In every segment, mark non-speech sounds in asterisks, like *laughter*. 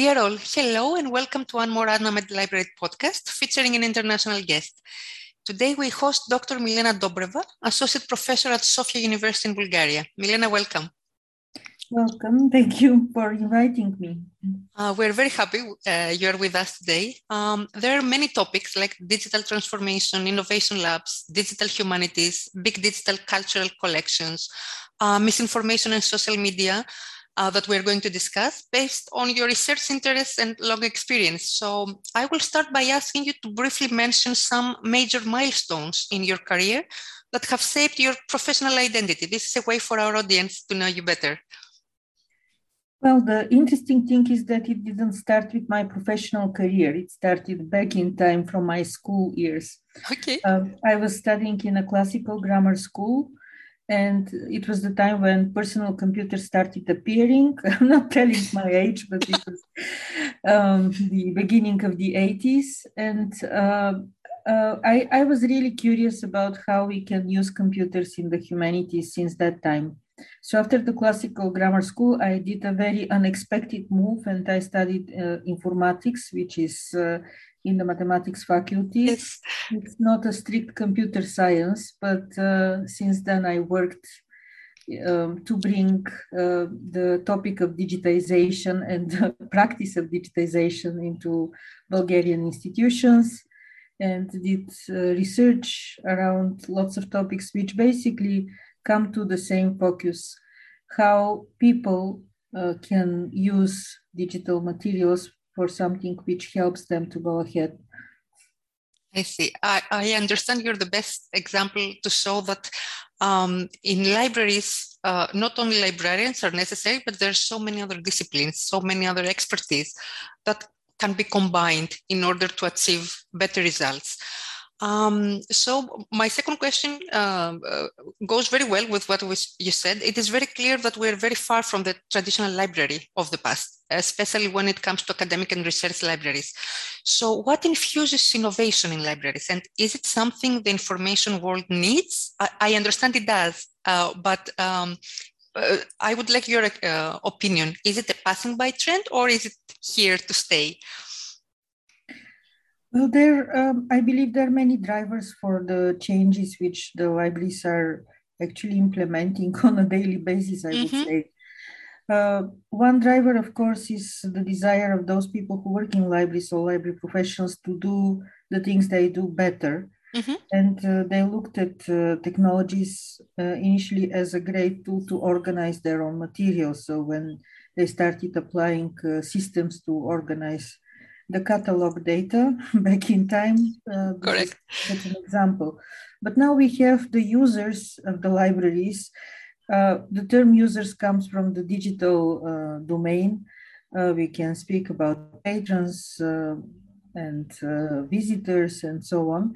Dear all, hello and welcome to one more ANAMED Library podcast featuring an international guest. Today we host Dr. Milena Dobreva, Associate Professor at Sofia University in Bulgaria. Milena, welcome. Welcome. Thank you for inviting me. Uh, we're very happy uh, you're with us today. Um, there are many topics like digital transformation, innovation labs, digital humanities, big digital cultural collections, uh, misinformation and social media, uh, that we're going to discuss based on your research interests and long experience. So I will start by asking you to briefly mention some major milestones in your career that have shaped your professional identity. This is a way for our audience to know you better. Well, the interesting thing is that it didn't start with my professional career. It started back in time from my school years. Okay. Uh, I was studying in a classical grammar school and it was the time when personal computers started appearing. *laughs* I'm not telling my age, but it was um, the beginning of the 80s. And uh, uh, I, I was really curious about how we can use computers in the humanities since that time. So after the classical grammar school, I did a very unexpected move and I studied uh, informatics, which is uh, in the mathematics faculty. Yes. It's not a strict computer science, but uh, since then I worked um, to bring uh, the topic of digitization and *laughs* the practice of digitization into Bulgarian institutions and did uh, research around lots of topics which basically come to the same focus how people uh, can use digital materials for something which helps them to go ahead. I see. I, I understand you're the best example to show that um, in libraries, uh, not only librarians are necessary, but there's so many other disciplines, so many other expertise that can be combined in order to achieve better results. Um, so my second question uh, uh, goes very well with what was, you said. It is very clear that we're very far from the traditional library of the past, especially when it comes to academic and research libraries. So what infuses innovation in libraries? And is it something the information world needs? I, I understand it does, uh, but um, uh, I would like your uh, opinion. Is it a passing by trend or is it here to stay? Well, there, um, I believe there are many drivers for the changes which the libraries are actually implementing *laughs* on a daily basis, I mm-hmm. would say. Uh, one driver, of course, is the desire of those people who work in libraries or library professionals to do the things they do better. Mm-hmm. And uh, they looked at uh, technologies uh, initially as a great tool to organize their own materials. So when they started applying uh, systems to organize the catalog data *laughs* back in time. Uh, Correct. That's an example. But now we have the users of the libraries. Uh, the term users comes from the digital uh, domain. Uh, we can speak about patrons uh, and uh, visitors and so on.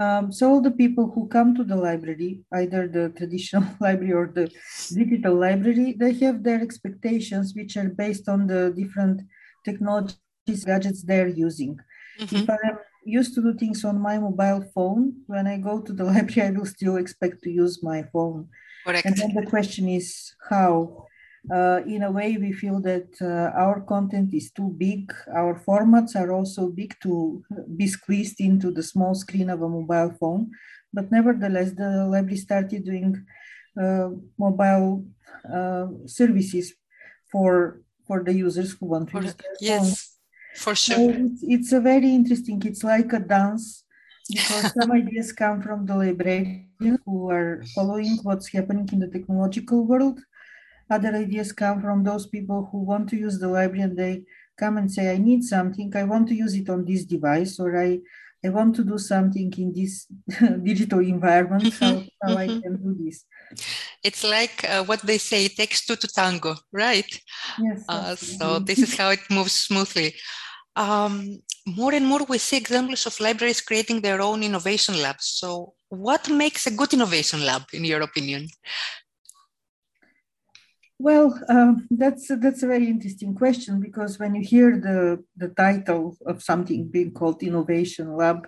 Um, so all the people who come to the library, either the traditional *laughs* library or the digital library, they have their expectations, which are based on the different technology gadgets they're using. Mm-hmm. If I'm used to do things on my mobile phone, when I go to the *laughs* library, I will still expect to use my phone. Correct. And then the question is how. Uh, in a way, we feel that uh, our content is too big. Our formats are also big to be squeezed into the small screen of a mobile phone. But nevertheless, the library started doing uh, mobile uh, services for for the users who want to use their yes. For sure. it's, it's a very interesting, it's like a dance because *laughs* some ideas come from the librarians who are following what's happening in the technological world. Other ideas come from those people who want to use the library and they come and say, I need something, I want to use it on this device, or I, I want to do something in this *laughs* digital environment, mm-hmm. how, how mm-hmm. I can do this. It's like uh, what they say, it takes two to tango, right? Yes. Uh, so this is *laughs* how it moves smoothly. Um, more and more we see examples of libraries creating their own innovation labs. So what makes a good innovation lab, in your opinion? Well, uh, that's that's a very interesting question because when you hear the the title of something being called innovation lab,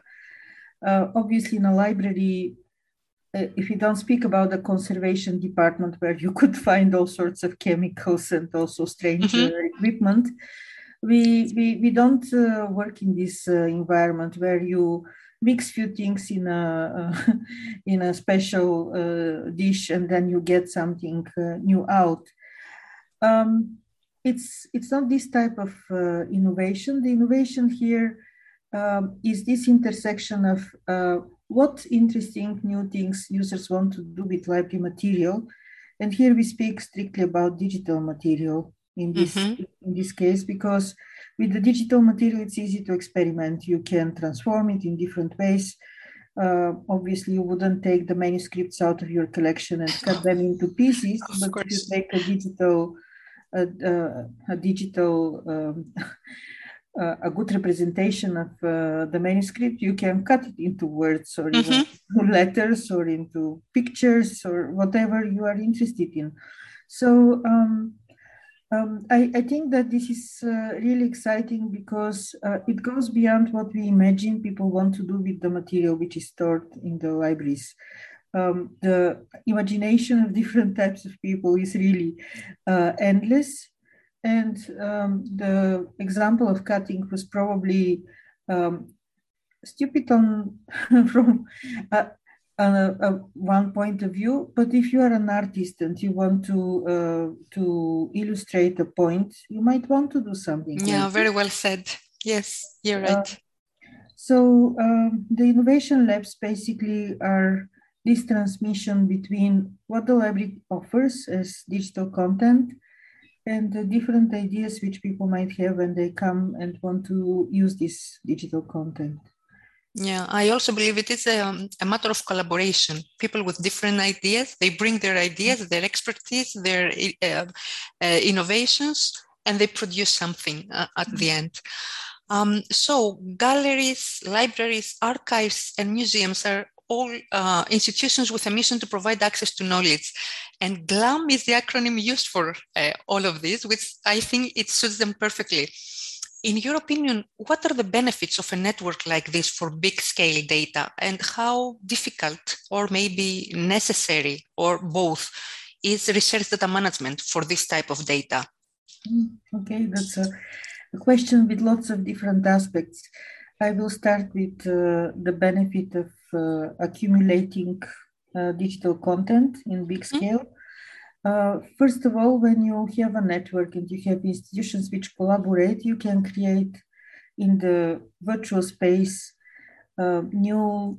uh, obviously in a library uh, if you don't speak about the conservation department where you could *laughs* find all sorts of chemicals and also strange mm-hmm. equipment, we, we, we don't uh, work in this uh, environment where you mix few things in a uh, *laughs* in a special uh, dish and then you get something uh, new out. Um, it's it's not this type of uh, innovation. The innovation here um, is this intersection of what interesting new things users want to do with library material, and here we speak strictly about digital material in this mm-hmm. in this case because with the digital material it's easy to experiment. You can transform it in different ways. Uh, obviously, you wouldn't take the manuscripts out of your collection and cut them into pieces, but if you take a digital a, a, a digital um, *laughs* a good representation of uh, the manuscript, you can cut it into words or mm-hmm. *laughs* letters or into pictures or whatever you are interested in. So um, um, I, I, think that this is uh, really exciting because uh, it goes beyond what we imagine people want to do with the material which is stored in the libraries um, the imagination of *laughs* different types of people is really uh, endless. And um, the example of cutting was probably um, stupid on *laughs* from uh, one point of view. But if you are an artist and you want to uh, to illustrate a point, you might want to do something. Yeah, like very well said. Yes, you're uh, right. so um, the innovation labs basically are this transmission between what the library offers as digital content and the different ideas which people might have when they come and want to use this digital content. Yeah, I also believe it is a, a, matter of collaboration. People with different ideas, they bring their ideas, their expertise, their uh, uh, innovations, and they produce something uh, at the end. Um, so galleries, libraries, archives, and museums are all uh, institutions with a mission to provide access to knowledge. And GLAM is the acronym used for uh, all of this, which I think it suits them perfectly. In your opinion, what are the benefits of a network like this for big scale data and how difficult or maybe necessary or both is research data management for this type of data? Mm, okay, that's a, question with lots of different aspects. I will start with uh, the benefit of uh, accumulating uh, digital content in big mm-hmm. Uh, first of all, when you have a network and you have institutions which collaborate, you can create in the virtual space uh, new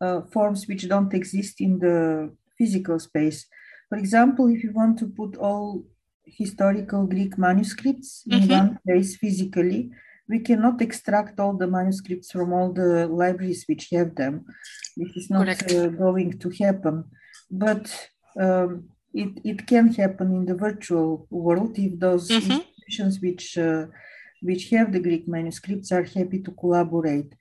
uh, forms which don't exist in the physical space. For example, if you want to put all historical Greek manuscripts in mm-hmm. one place physically, we cannot extract all the manuscripts from all the libraries which have them. This is not uh, going to happen. But um, it, it can happen in the virtual world if those mm-hmm. institutions which uh, which have the Greek manuscripts are happy to collaborate.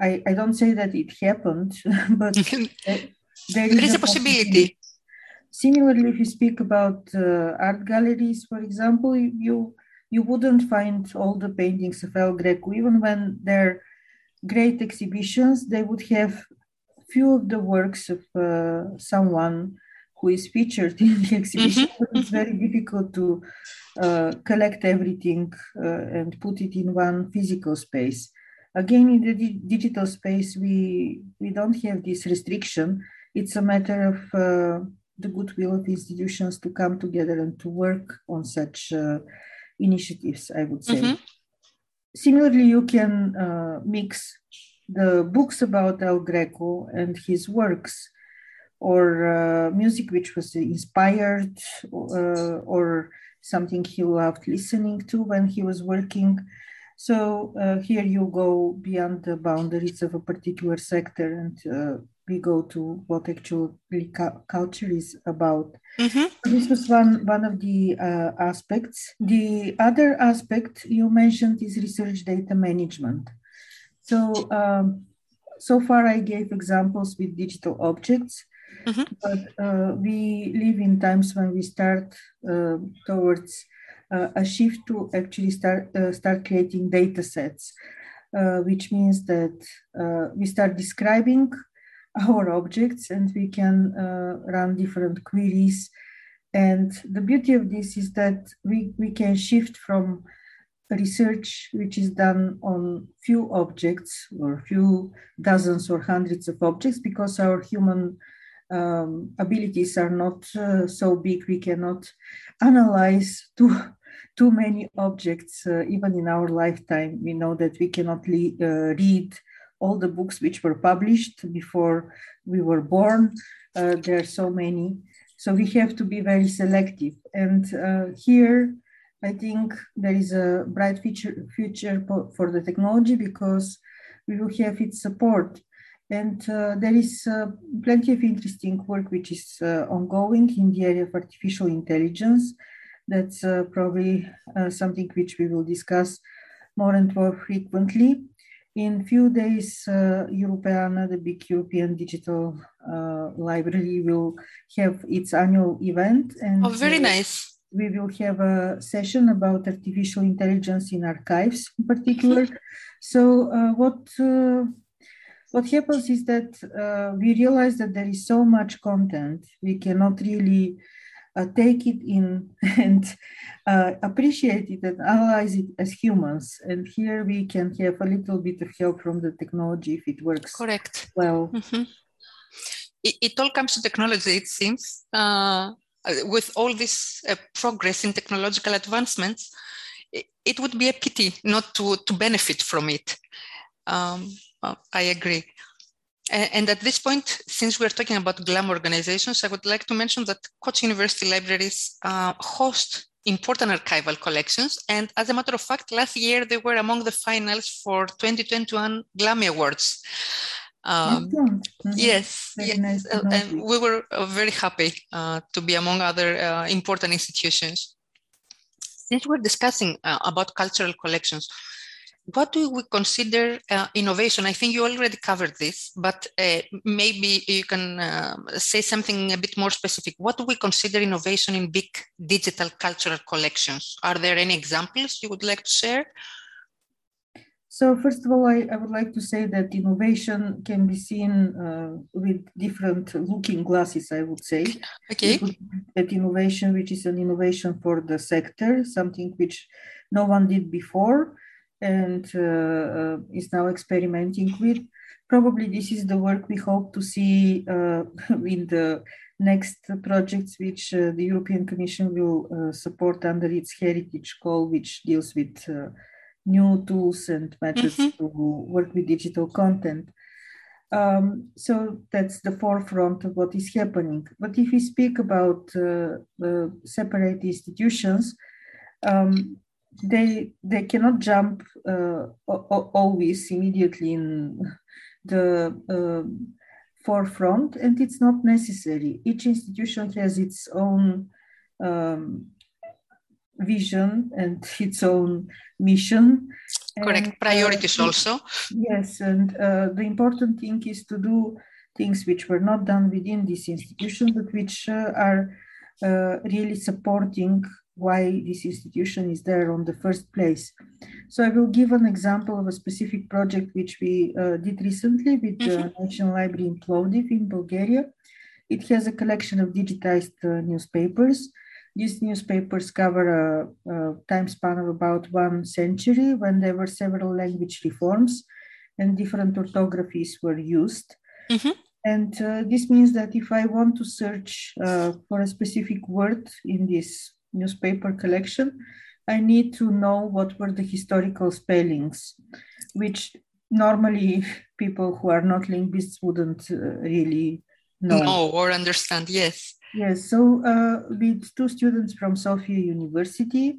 I, I don't say that it happened, *laughs* but there is, there is a possibility. Similarly, if you speak about uh, art galleries, for example, you you wouldn't find all the paintings of El Greco, even when they're great exhibitions, they would have few of the works of uh, someone who is featured *laughs* in the exhibition. Mm-hmm. It's very difficult to uh, collect everything uh, and put it in one physical space. Again, in the di- digital space, we, we don't have this restriction. It's a matter of uh, the goodwill of institutions to come together and to work on such uh, initiatives, I would say. Mm-hmm. Similarly, you can uh, mix the books about El Greco and his works, or uh, music which was inspired, uh, or something he loved listening to when he was working. So uh, here you go beyond the boundaries of a particular sector and uh, we go to what actually cu- culture is about. Mm-hmm. This was one one of the uh, aspects. The other aspect you mentioned is research data management. So um, so far I gave examples with digital objects, mm-hmm. but uh, we live in times when we start uh, towards uh, a shift to actually start uh, start creating data sets. Uh, which means that uh, we start describing *laughs* our objects and we can run different queries. And the beauty of this is that we, we can shift from research which is done on few objects or few dozens or hundreds of objects because our human um, abilities are not uh, so big we cannot analyze too *laughs* too many objects uh, even in our lifetime. We know that we cannot le- uh, read all the books which were published before we were born. Uh, there are so many. So we have to be very selective. And uh, here I think there is a bright future, future for the technology because we will have its support. And uh, there is uh, plenty of interesting work which is uh, ongoing in the area of artificial intelligence. That's uh, probably uh, something which we will discuss more and more frequently. In few days, uh, Europeana, the big European digital library, will have its annual event. And, oh, very nice we will have a session about artificial intelligence in archives in particular. *laughs* so uh, what uh, what happens is that uh, we realize that there is so much content we cannot really uh, take it in *laughs* and uh, appreciate it and analyze it as humans. And here we can have a little bit of help from the technology if it works. Correct. Well. Mm-hmm. It, it, all comes to technology, it seems uh, uh, with all this uh, progress in technological advancements, it, it, would be a pity not to, to benefit from it. Um, well, I agree. And, at this point, since we're talking about GLAM organizations, I would like to mention that Koç University libraries uh, host important archival collections. And as a matter of fact, last year they were among the finals for 2021 GLAM Awards. Um, mm-hmm. Yes, yes. Nice uh, and we were uh, very happy uh, to be among other uh, important institutions. Since we're discussing uh, about cultural collections, what do we consider uh, innovation? I think you already covered this, but maybe you can say something a bit more specific. What do we consider innovation in big digital cultural collections? Are there any examples you would like to share? So first of all, I, I would like to say that innovation can be seen uh, with different looking glasses, I would say. Okay. That innovation, which is an innovation for the sector, something which no one did before and uh, uh, is now experimenting with. Probably this is the work we hope to see uh, *laughs* in the next projects which uh, the European Commission will uh, support under its heritage call, which deals with new tools and methods mm-hmm. to work with digital content. Um, so that's the forefront of what is happening. But if we speak about uh, uh, separate institutions, um, they they cannot jump uh, always immediately in the um, forefront, and it's not necessary. Each institution has its own um, vision and *laughs* its own mission. Correct. And, Priorities uh, also. Yes, and uh, the important thing is to do things which were not done within this institution, but which uh, are uh, really supporting why this institution is there on the first place. So I will give an example of a specific project which we uh, did recently with the mm-hmm. National Library in Plovdiv in Bulgaria. It has a collection of digitized uh, newspapers these newspapers cover a, a, time span of about one century when there were several language reforms and different orthographies were used. Mm-hmm. And uh, this means that if I want to search uh, for a specific word in this newspaper collection, I need to know what were the historical spellings, which normally people who are not linguists wouldn't uh, really know. Know or understand, yes. Yes, so uh, with two students from Sofia University,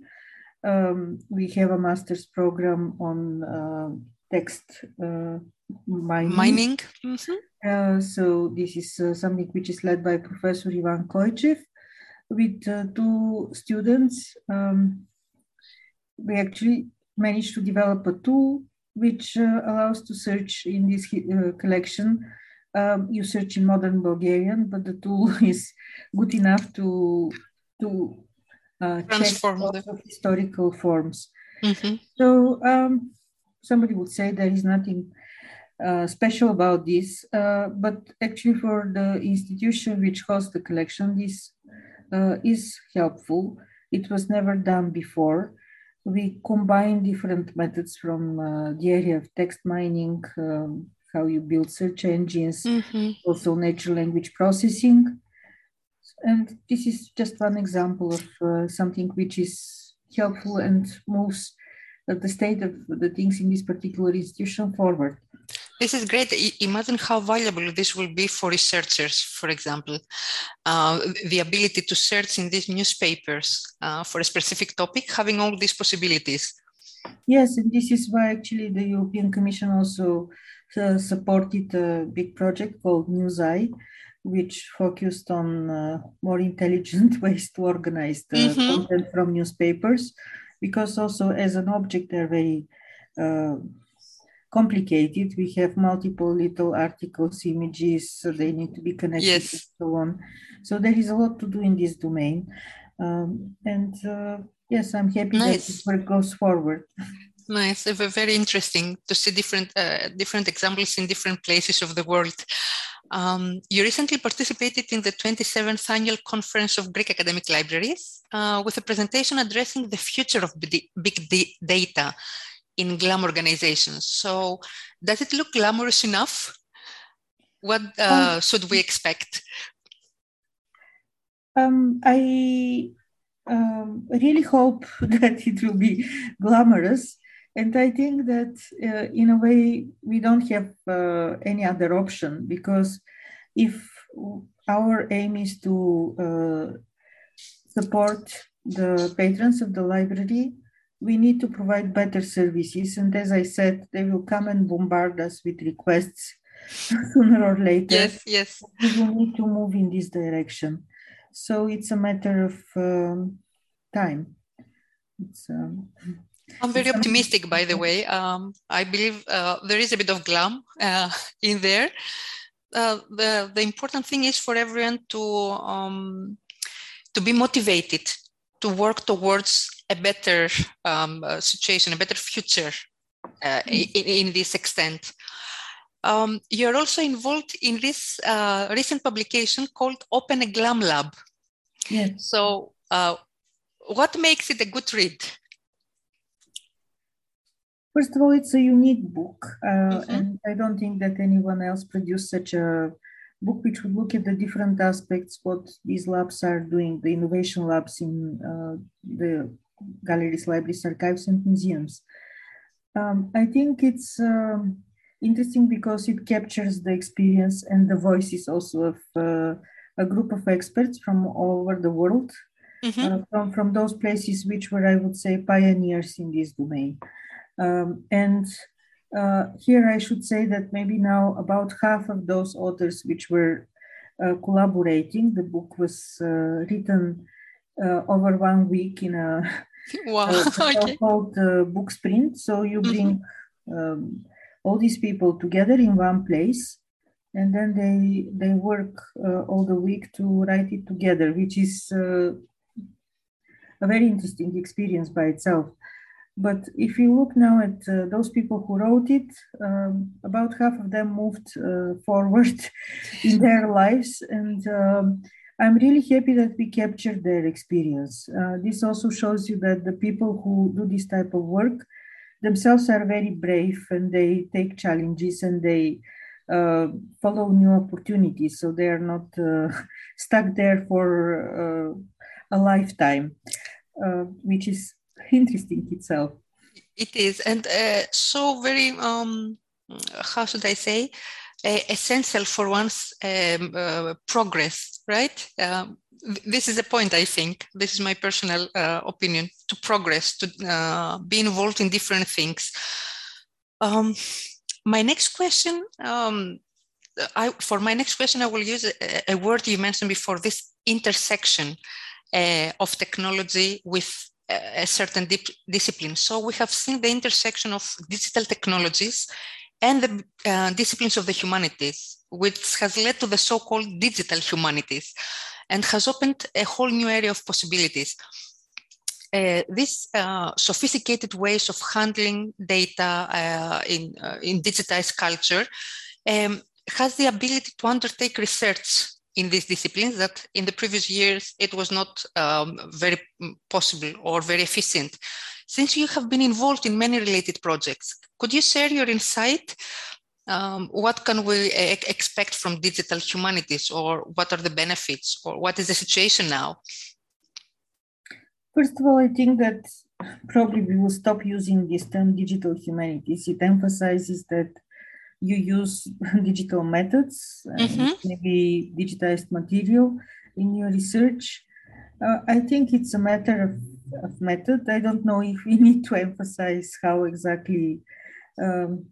um, we have a master's program on uh, text uh, mining. Mining. Mm-hmm. Uh, so this is uh, something which is led by Professor Ivan Koichev. With uh, two students, um, we actually managed to develop a tool which allows to search in this collection um, you search in modern Bulgarian, but the tool *laughs* is good enough to to uh, of historical forms. Mm-hmm. So um, somebody would say there is nothing uh, special about this, uh, but actually for the institution which hosts the collection, this uh, is helpful. It was never done before. we combine different methods from uh, the area of text mining, um, how you build search engines, mm-hmm. also natural language processing. And this is just one example of uh, something which is helpful and moves the state of the things in this particular institution forward. This is great. Imagine how valuable this will be for researchers, for example. Uh, the ability to search in these newspapers uh, for a specific topic, having all these possibilities. Yes, and this is why actually the European Commission also uh, supported a big project called NewsEye, which focused on uh, more intelligent *laughs* ways to organize the mm-hmm. content from newspapers, because also as an object they're very uh, complicated. We have multiple little articles, images, so they need to be connected yes. and so on. So there is a lot to do in this domain. Um, and uh, yes, I'm happy nice. that this work goes forward. Nice, very interesting to see different uh, different examples in different places of the world. Um, you recently participated in the 27th annual conference of Greek academic libraries uh, with a presentation addressing the future of big data in GLAM organizations. So does it look glamorous enough? What uh, um, should we expect? Um, I um, really hope *laughs* that it will be glamorous. And I think that uh, in a way, we don't have uh, any other option because if our aim is to uh, support the patrons of the library, we need to provide better services. And as I said, they will come and bombard us with requests *laughs* sooner or later. Yes, yes. We will need to move in this direction. So it's a matter of um, time. It's, um, I'm very optimistic, by the way. Um, I believe uh, there is a bit of glam uh, in there. Uh, the, the important thing is for everyone to um, to be motivated to work towards a better um, uh, situation, a better future uh, in, in, this extent. Um, you're also involved in this uh, recent publication called Open a Glam Lab. Yes. So, uh, what makes it a good read? First of all, it's a unique book, uh, mm-hmm. and I don't think that anyone else produced such a book which would look at the different aspects what these labs are doing, the innovation labs in uh, the galleries, libraries, archives, and museums. Um, I think it's um, interesting because it captures the experience and the voices also of uh, a group of experts from all over the world, mm-hmm. uh, from, from those places which were, I would say, pioneers in this domain. Um, and uh, here I should say that maybe now about half of those authors which were uh, collaborating, the book was uh, written uh, over one week in a wow. *laughs* okay. called uh, book sprint. So you mm-hmm. bring mm-hmm. um, all these people together in one place, and then they they work uh, all the week to write it together, which is uh, a very interesting experience by itself. But if you look now at uh, those people who wrote it, um, about half of them moved uh, forward *laughs* in their lives, and um, I'm really happy that we captured their experience. Uh, this also shows you that the people who do this type of work themselves are very brave and they take challenges and they uh, follow new opportunities. So they are not uh, *laughs* stuck there for uh, a lifetime, uh, which is *laughs* interesting itself. It is, and uh, so very, um, how should I say, essential for one's um, uh, progress, right? Um, this is a point, I think. This is my personal uh, opinion to progress, to uh, be involved in different things. Um, my next question, um, I, for my next question, I will use a, a word you mentioned before this intersection uh, of technology with a certain discipline. So we have seen the intersection of digital technologies and the uh, disciplines of the humanities, which has led to the so-called digital humanities and has opened a whole new area of possibilities. Uh, these uh, sophisticated ways of handling data uh, in, uh, in digitized culture um, has the ability to undertake research in these disciplines that in the previous years it was not um, very possible or very efficient. Since you have been involved in many related projects, could you share your insight? Um, what can we expect from digital humanities or what are the benefits or what is the situation now? First of all, I think that probably we will stop using this term digital humanities. It emphasizes that you use *laughs* digital methods, mm-hmm. maybe digitized material in your research. Uh, I think it's a matter of, of, method. I don't know if we *laughs* need to emphasize how exactly um,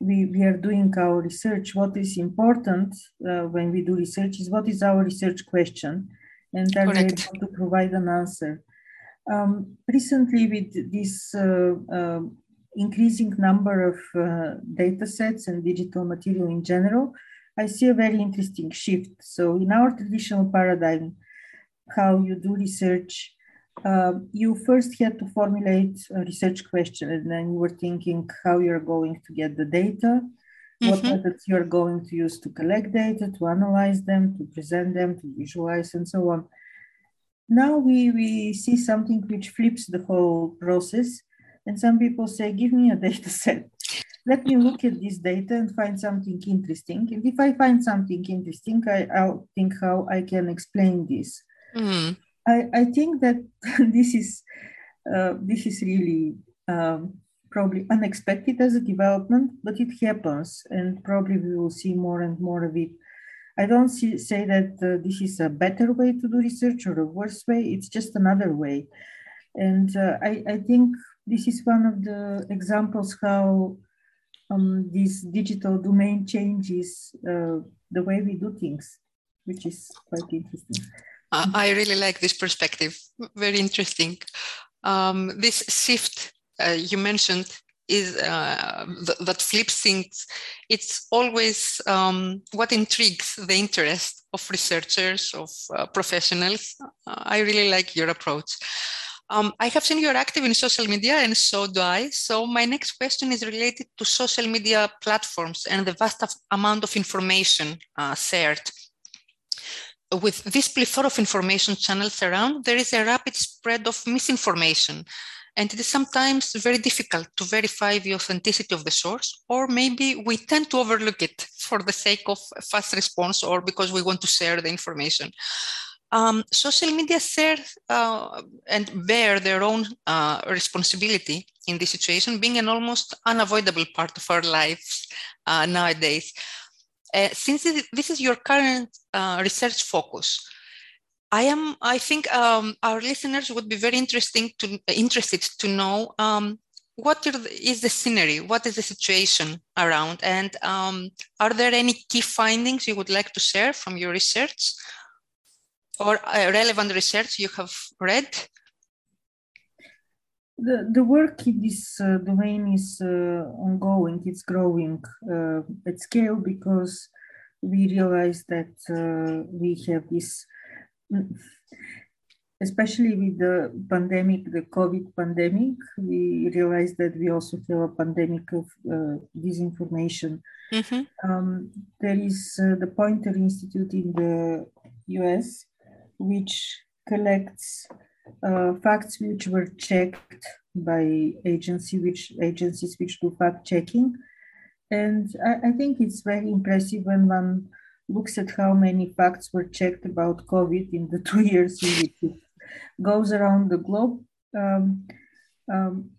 we, we are doing our research. What is important uh, when we do research is what is our research question, and then we able to provide an answer. Um, recently, with this uh, uh, increasing number of uh, data sets and digital material in general, I see a very interesting shift. So, in our traditional paradigm, how you do research, uh, you first had to formulate a research question, and then you were thinking how you're going to get the data, mm-hmm. what methods you're going to use to collect data, to analyze them, to present them, to visualize, and so on. Now we, we see something which flips the whole process. And some people say, give me a *laughs* data set. Let me look at this data and find something interesting. And if I find something interesting, I, I'll think how I can explain this. Mm. I, I think that *laughs* this is uh, this is really um, probably unexpected as a development, but it happens, and probably we will see more and more of it I don't see, say that uh, this is a better way to do research or a worse way. It's just another way. And uh, I, I think this is one of the examples how um, this digital domain changes uh, the way we do things, which is quite interesting. I really like this perspective. Very interesting. Um, this shift uh, you mentioned is uh, th- that flips things it's always um, what intrigues the interest of researchers of uh, professionals uh, i really like your approach um, i have seen you're active in social media and so do i so my next question is related to social media platforms and the vast amount of information uh, shared with this plethora of information channels around, there is a rapid spread of misinformation and it is sometimes very difficult to verify the authenticity of the source, or maybe we tend to overlook it for the sake of fast response or because we want to share the information. Um, social media share uh, and bear their own uh, responsibility in this situation, being an almost unavoidable part of our lives uh, nowadays. Uh, since this is your current uh, research focus, I am. I think um, our listeners would be very interesting to interested to know um, what is the scenery, what is the situation around, and um, are there any key findings you would like to share from your research or uh, relevant research you have read? The, the work in this uh, domain is uh, ongoing, it's growing uh, at scale because we realize that uh, we have this especially with the pandemic, the COVID pandemic, we realize that we also have a pandemic of uh, disinformation. Mm-hmm. Um, there is uh, the Poynter Institute in the US, which collects uh, facts which were checked by agency, which agencies which do fact checking. And I, I think it's very impressive when one looks at how many facts were checked about COVID in the *laughs* two years it goes around the globe. Um, um,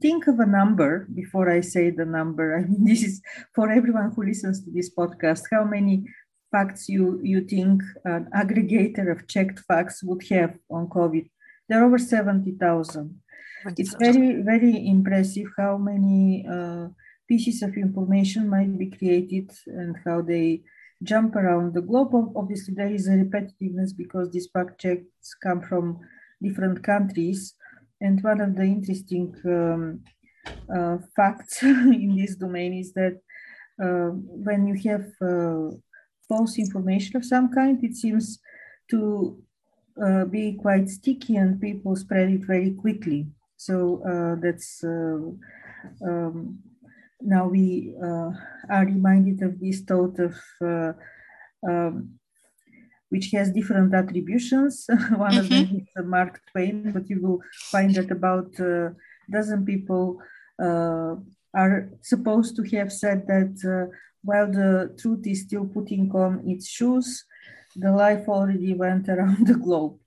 think of a number before I say the number. I mean, this is for everyone who listens to this podcast. How many facts you you think an aggregator of checked facts would have on COVID? There are over seventy thousand. It's very very impressive how many uh, pieces of information might be created and how they jump around the globe. Obviously, there is a repetitiveness because these fact checks come from different countries. And one of the interesting um, uh, facts *laughs* in this domain is that uh, when you have uh, false information of some kind, it seems to uh, be quite sticky and people spread it very quickly. So uh, that's uh, um, now we uh, are reminded of this thought of uh, um, which has different attributions. *laughs* One mm-hmm. of them mm-hmm. is Mark Twain, but you will find that about a dozen people uh, are supposed to have said that uh, while the truth is still putting on its shoes, the life already went around *laughs* the globe.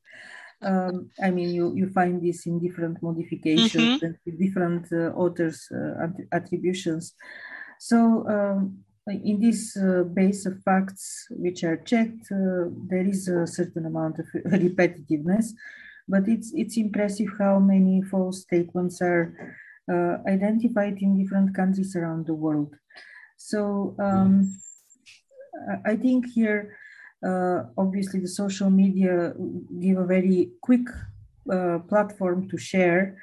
Um, I mean, you, you find this in different modifications mm-hmm. and different uh, authors' uh, attributions. So, um, in this uh, base of facts which are checked, uh, there is a certain amount of *laughs* repetitiveness, but it's it's impressive how many false statements are uh, identified in different countries around the world. So um, I think here, uh, obviously, the social media give a very quick uh, platform to share.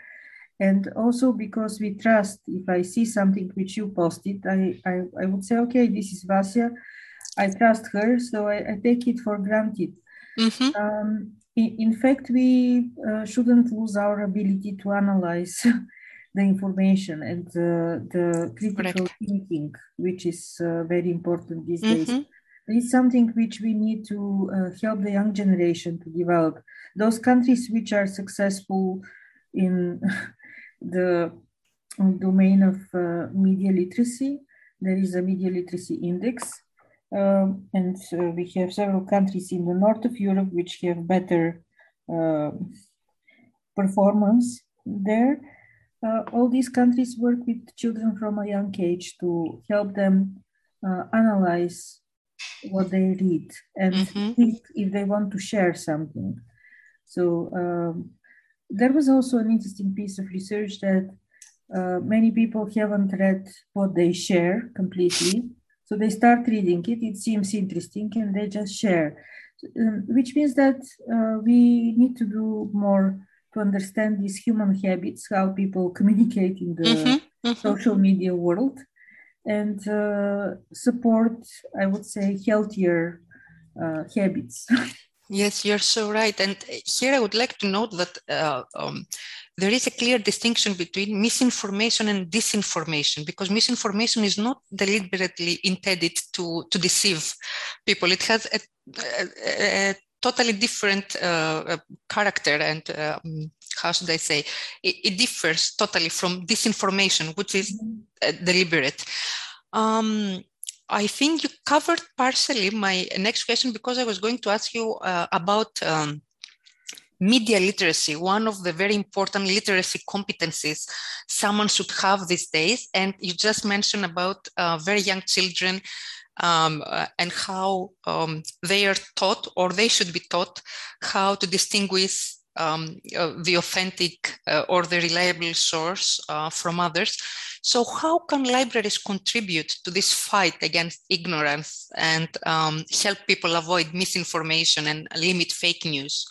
And also because we trust, if I see something which you posted, I, I, I would say, okay, this is Vasya. I trust her, so I, I take it for granted. Mm-hmm. Um, in, in, fact, we uh, shouldn't lose our ability to analyze *laughs* the information and the, the critical Correct. thinking, which is uh, very important these mm-hmm. days. It's something which we need to uh, help the young generation to develop. Those countries which are successful in *laughs* the domain of uh, media literacy, there is a media literacy index. Um, and uh, we have several countries in the north of Europe which have better uh, performance there uh, all these countries work with children from a young age to help them uh, analyze what they read and mm-hmm. think if they want to share something. So um, there was also an interesting piece of research that uh, many people haven't read what they share completely. So they start reading it, it seems interesting, and they just share, um, which means that uh, we need to do more to understand these human habits, how people communicate in the mm-hmm, mm-hmm. social media world, and uh, support, I would say, healthier uh, habits. *laughs* Yes, you're so right. And here I would like to note that uh, um, there is a clear distinction between misinformation and disinformation because misinformation is not deliberately intended to, to deceive people. It has a, a, a totally different uh, uh, character and um, how should I say it, it, differs totally from disinformation, which is uh, deliberate. Um, I think you covered partially my next question because I was going to ask you uh, about um, media literacy, one of the very important literacy competencies someone should have these days. And you just mentioned about uh, very young children um, uh, and how um, they are taught or they should be taught how to distinguish um, uh, the authentic uh, or the reliable source uh, from others. So, how can libraries contribute to this fight against ignorance and um, help people avoid misinformation and limit fake news?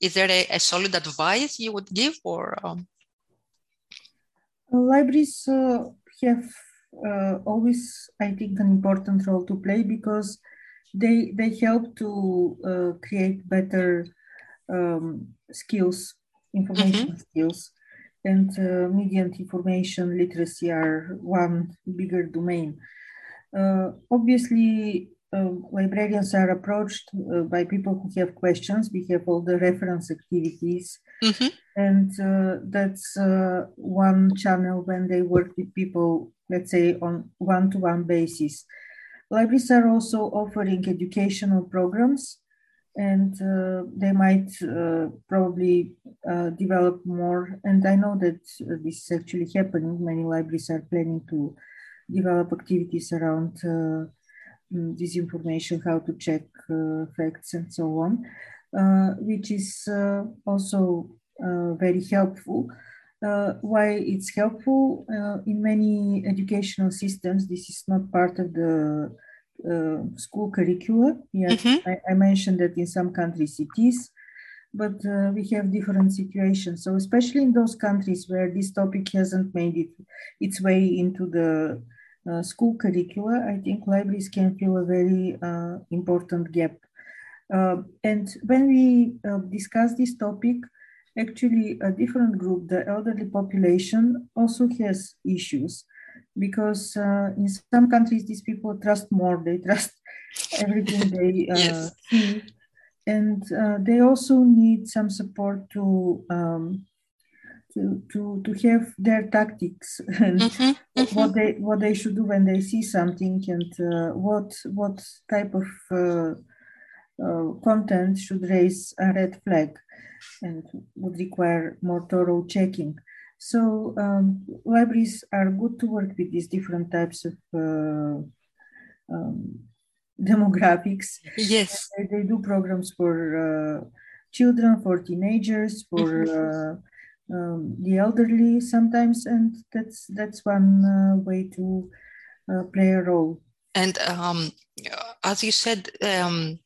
Is there a, a solid advice you would give, or? Um... Libraries uh, have uh, always, I think, an important role to play because they they help to uh, create better um, skills, information mm-hmm. skills, and uh, media and information literacy are one bigger domain. Uh, obviously, uh, librarians are approached uh, by people who have questions. We have all the reference activities, mm-hmm. and that's one channel when they work with people let's say on one-to-one basis. Libraries are also offering educational programs and uh, they might uh, probably uh, develop more. And I know that uh, this is actually happening. Many libraries are planning to develop activities around uh, this information, how to check uh, facts and so on, which is also very helpful uh, why it's helpful uh, in many educational systems. This is not part of the uh, school curricula. Yes, mm-hmm. I, I, mentioned that in some countries it is, but uh, we have different situations. So especially in those countries where this topic hasn't made it its way into the uh, school curricula, I think libraries can fill a very uh, important gap. and when we discuss this topic, actually a different group, the elderly population, also has issues because uh, in some countries these people trust more, they trust *laughs* everything they uh, *laughs* yes. see, and uh, they also need some support to um, to, to, to have their tactics and mm-hmm, mm-hmm. what they what they should do when they see something and uh, what what type of uh, uh, content should raise a red flag and would require more thorough checking. So um, libraries are good to work with these different types of uh, um, *laughs* demographics. Yes, they, they do programs for uh, children, for teenagers, for mm-hmm. Um, the elderly sometimes, and that's that's one uh, way to uh, play a role. And um, as you said, um,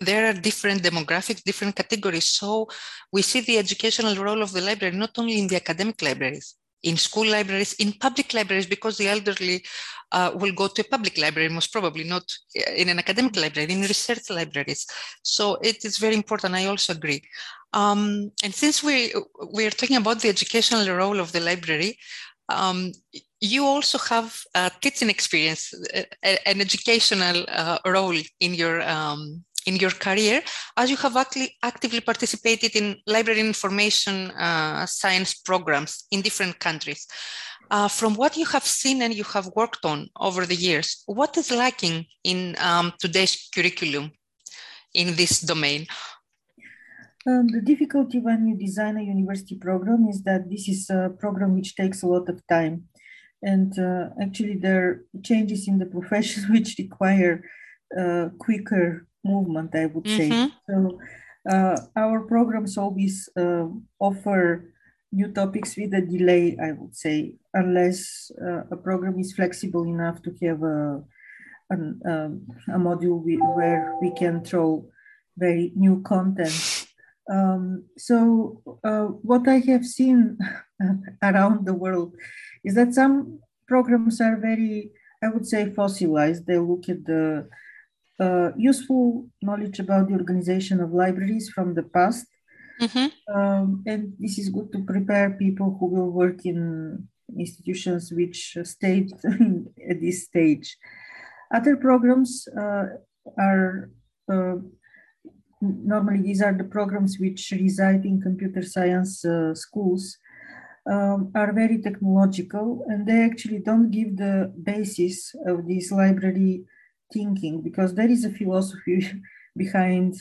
there are different demographics, different categories. So we see the educational role of the library not only in the academic libraries, in school libraries, in public libraries, because the elderly uh, will go to a public library, most probably not in an academic library, in research libraries. So it is very important. I also agree. Um, and since we we are talking about the educational role of the library, um, you also have a teaching experience, an educational uh, role in your um, in your career as you have actively, actively participated in library information uh, science programs in different countries. Uh, from what you have seen and you have worked on over the years, what is lacking in um, today's curriculum in this domain? Um, the difficulty when you design a university program is that this is a program which takes a lot of time. And uh, actually, there are changes in the profession *laughs* which require uh, quicker movement, I would say. Mm-hmm. So uh, our programs always uh, offer new topics with a delay, I would say, unless uh, a program is flexible enough to have a, an, um, a module where we can throw very new content. Um, so uh, what I have seen *laughs* around the world is that some programs are very, I would say, fossilized. They look at the uh, useful knowledge about the organization of libraries from the past. Mm-hmm. Um, and this is good to prepare people who will work in institutions which stayed *laughs* at this stage. Other programs uh, are uh, normally these are the programs which reside in computer science uh, schools um, are very technological and they actually don't give the basis of this library thinking because there is a philosophy *laughs* behind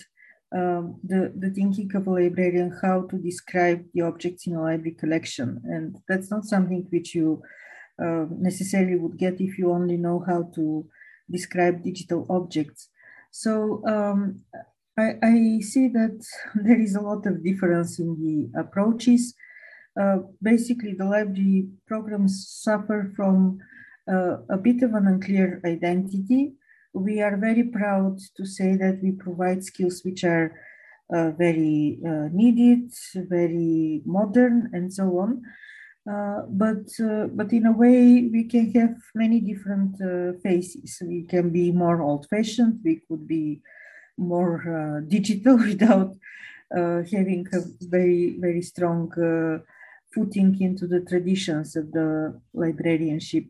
um, the, the thinking of a librarian how to describe the objects in a library collection. And that's not something which you uh, necessarily would get if you only know how to describe digital objects. So um, I, I, see that *laughs* there is a lot of difference in the approaches. Uh, basically, the library programs suffer from uh, a bit of an unclear identity we are very proud to say that we provide skills which are uh, very uh, needed, very modern, and so on. Uh, but uh, but in a way, we can have many different uh, faces. We can be more old-fashioned. We could be more uh, digital *laughs* without having a very very strong footing into the traditions of the librarianship.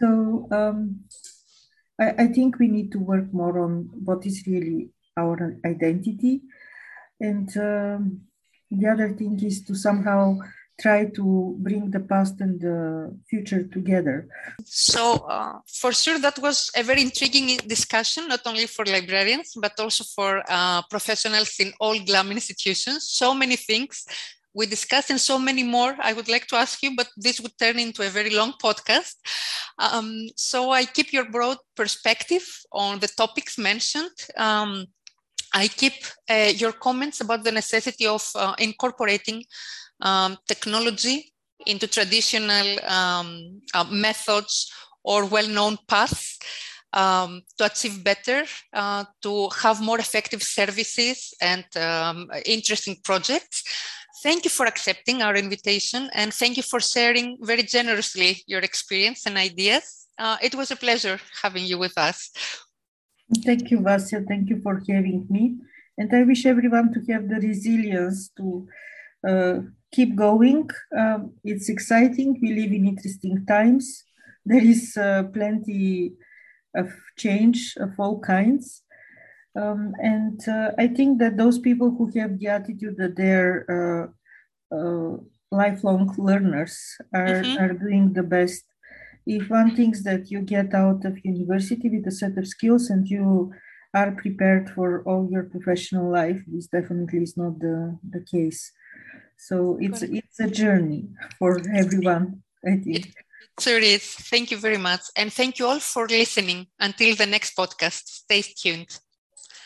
So. Um, I, I think we need to work more on what is really our identity. And um, the other thing is to somehow try to bring the past and the future together. So, uh, for sure, that was a very intriguing discussion, not only for librarians, but also for uh, professionals in all GLAM institutions. So many things we discussed and so many more I would like to ask you, but this would turn into a very long podcast. Um, so I keep your broad perspective on the topics mentioned. Um, I keep uh, your comments about the necessity of uh, incorporating um, technology into traditional um, uh, methods or well-known paths um, to achieve better, uh, to have more effective services and um, interesting projects. Thank you for accepting our invitation and thank you for sharing very generously your experience and ideas. Uh, it was a pleasure having you with us. Thank you, Vasya. Thank you for having me. And I wish everyone to have the resilience to uh, keep going. Um, it's exciting. We live in interesting times. There is uh, plenty of change of all kinds. Um, and uh, I think that those people who have the attitude that they're uh, uh, lifelong learners are, mm-hmm. are doing the best. If one thinks that you get out of university with a set of skills and you are prepared for all your professional life, this definitely is not the, the case. So it's it's a journey for everyone, I think. It, sure is. Thank you very much. And thank you all for listening. Until the next podcast, stay tuned.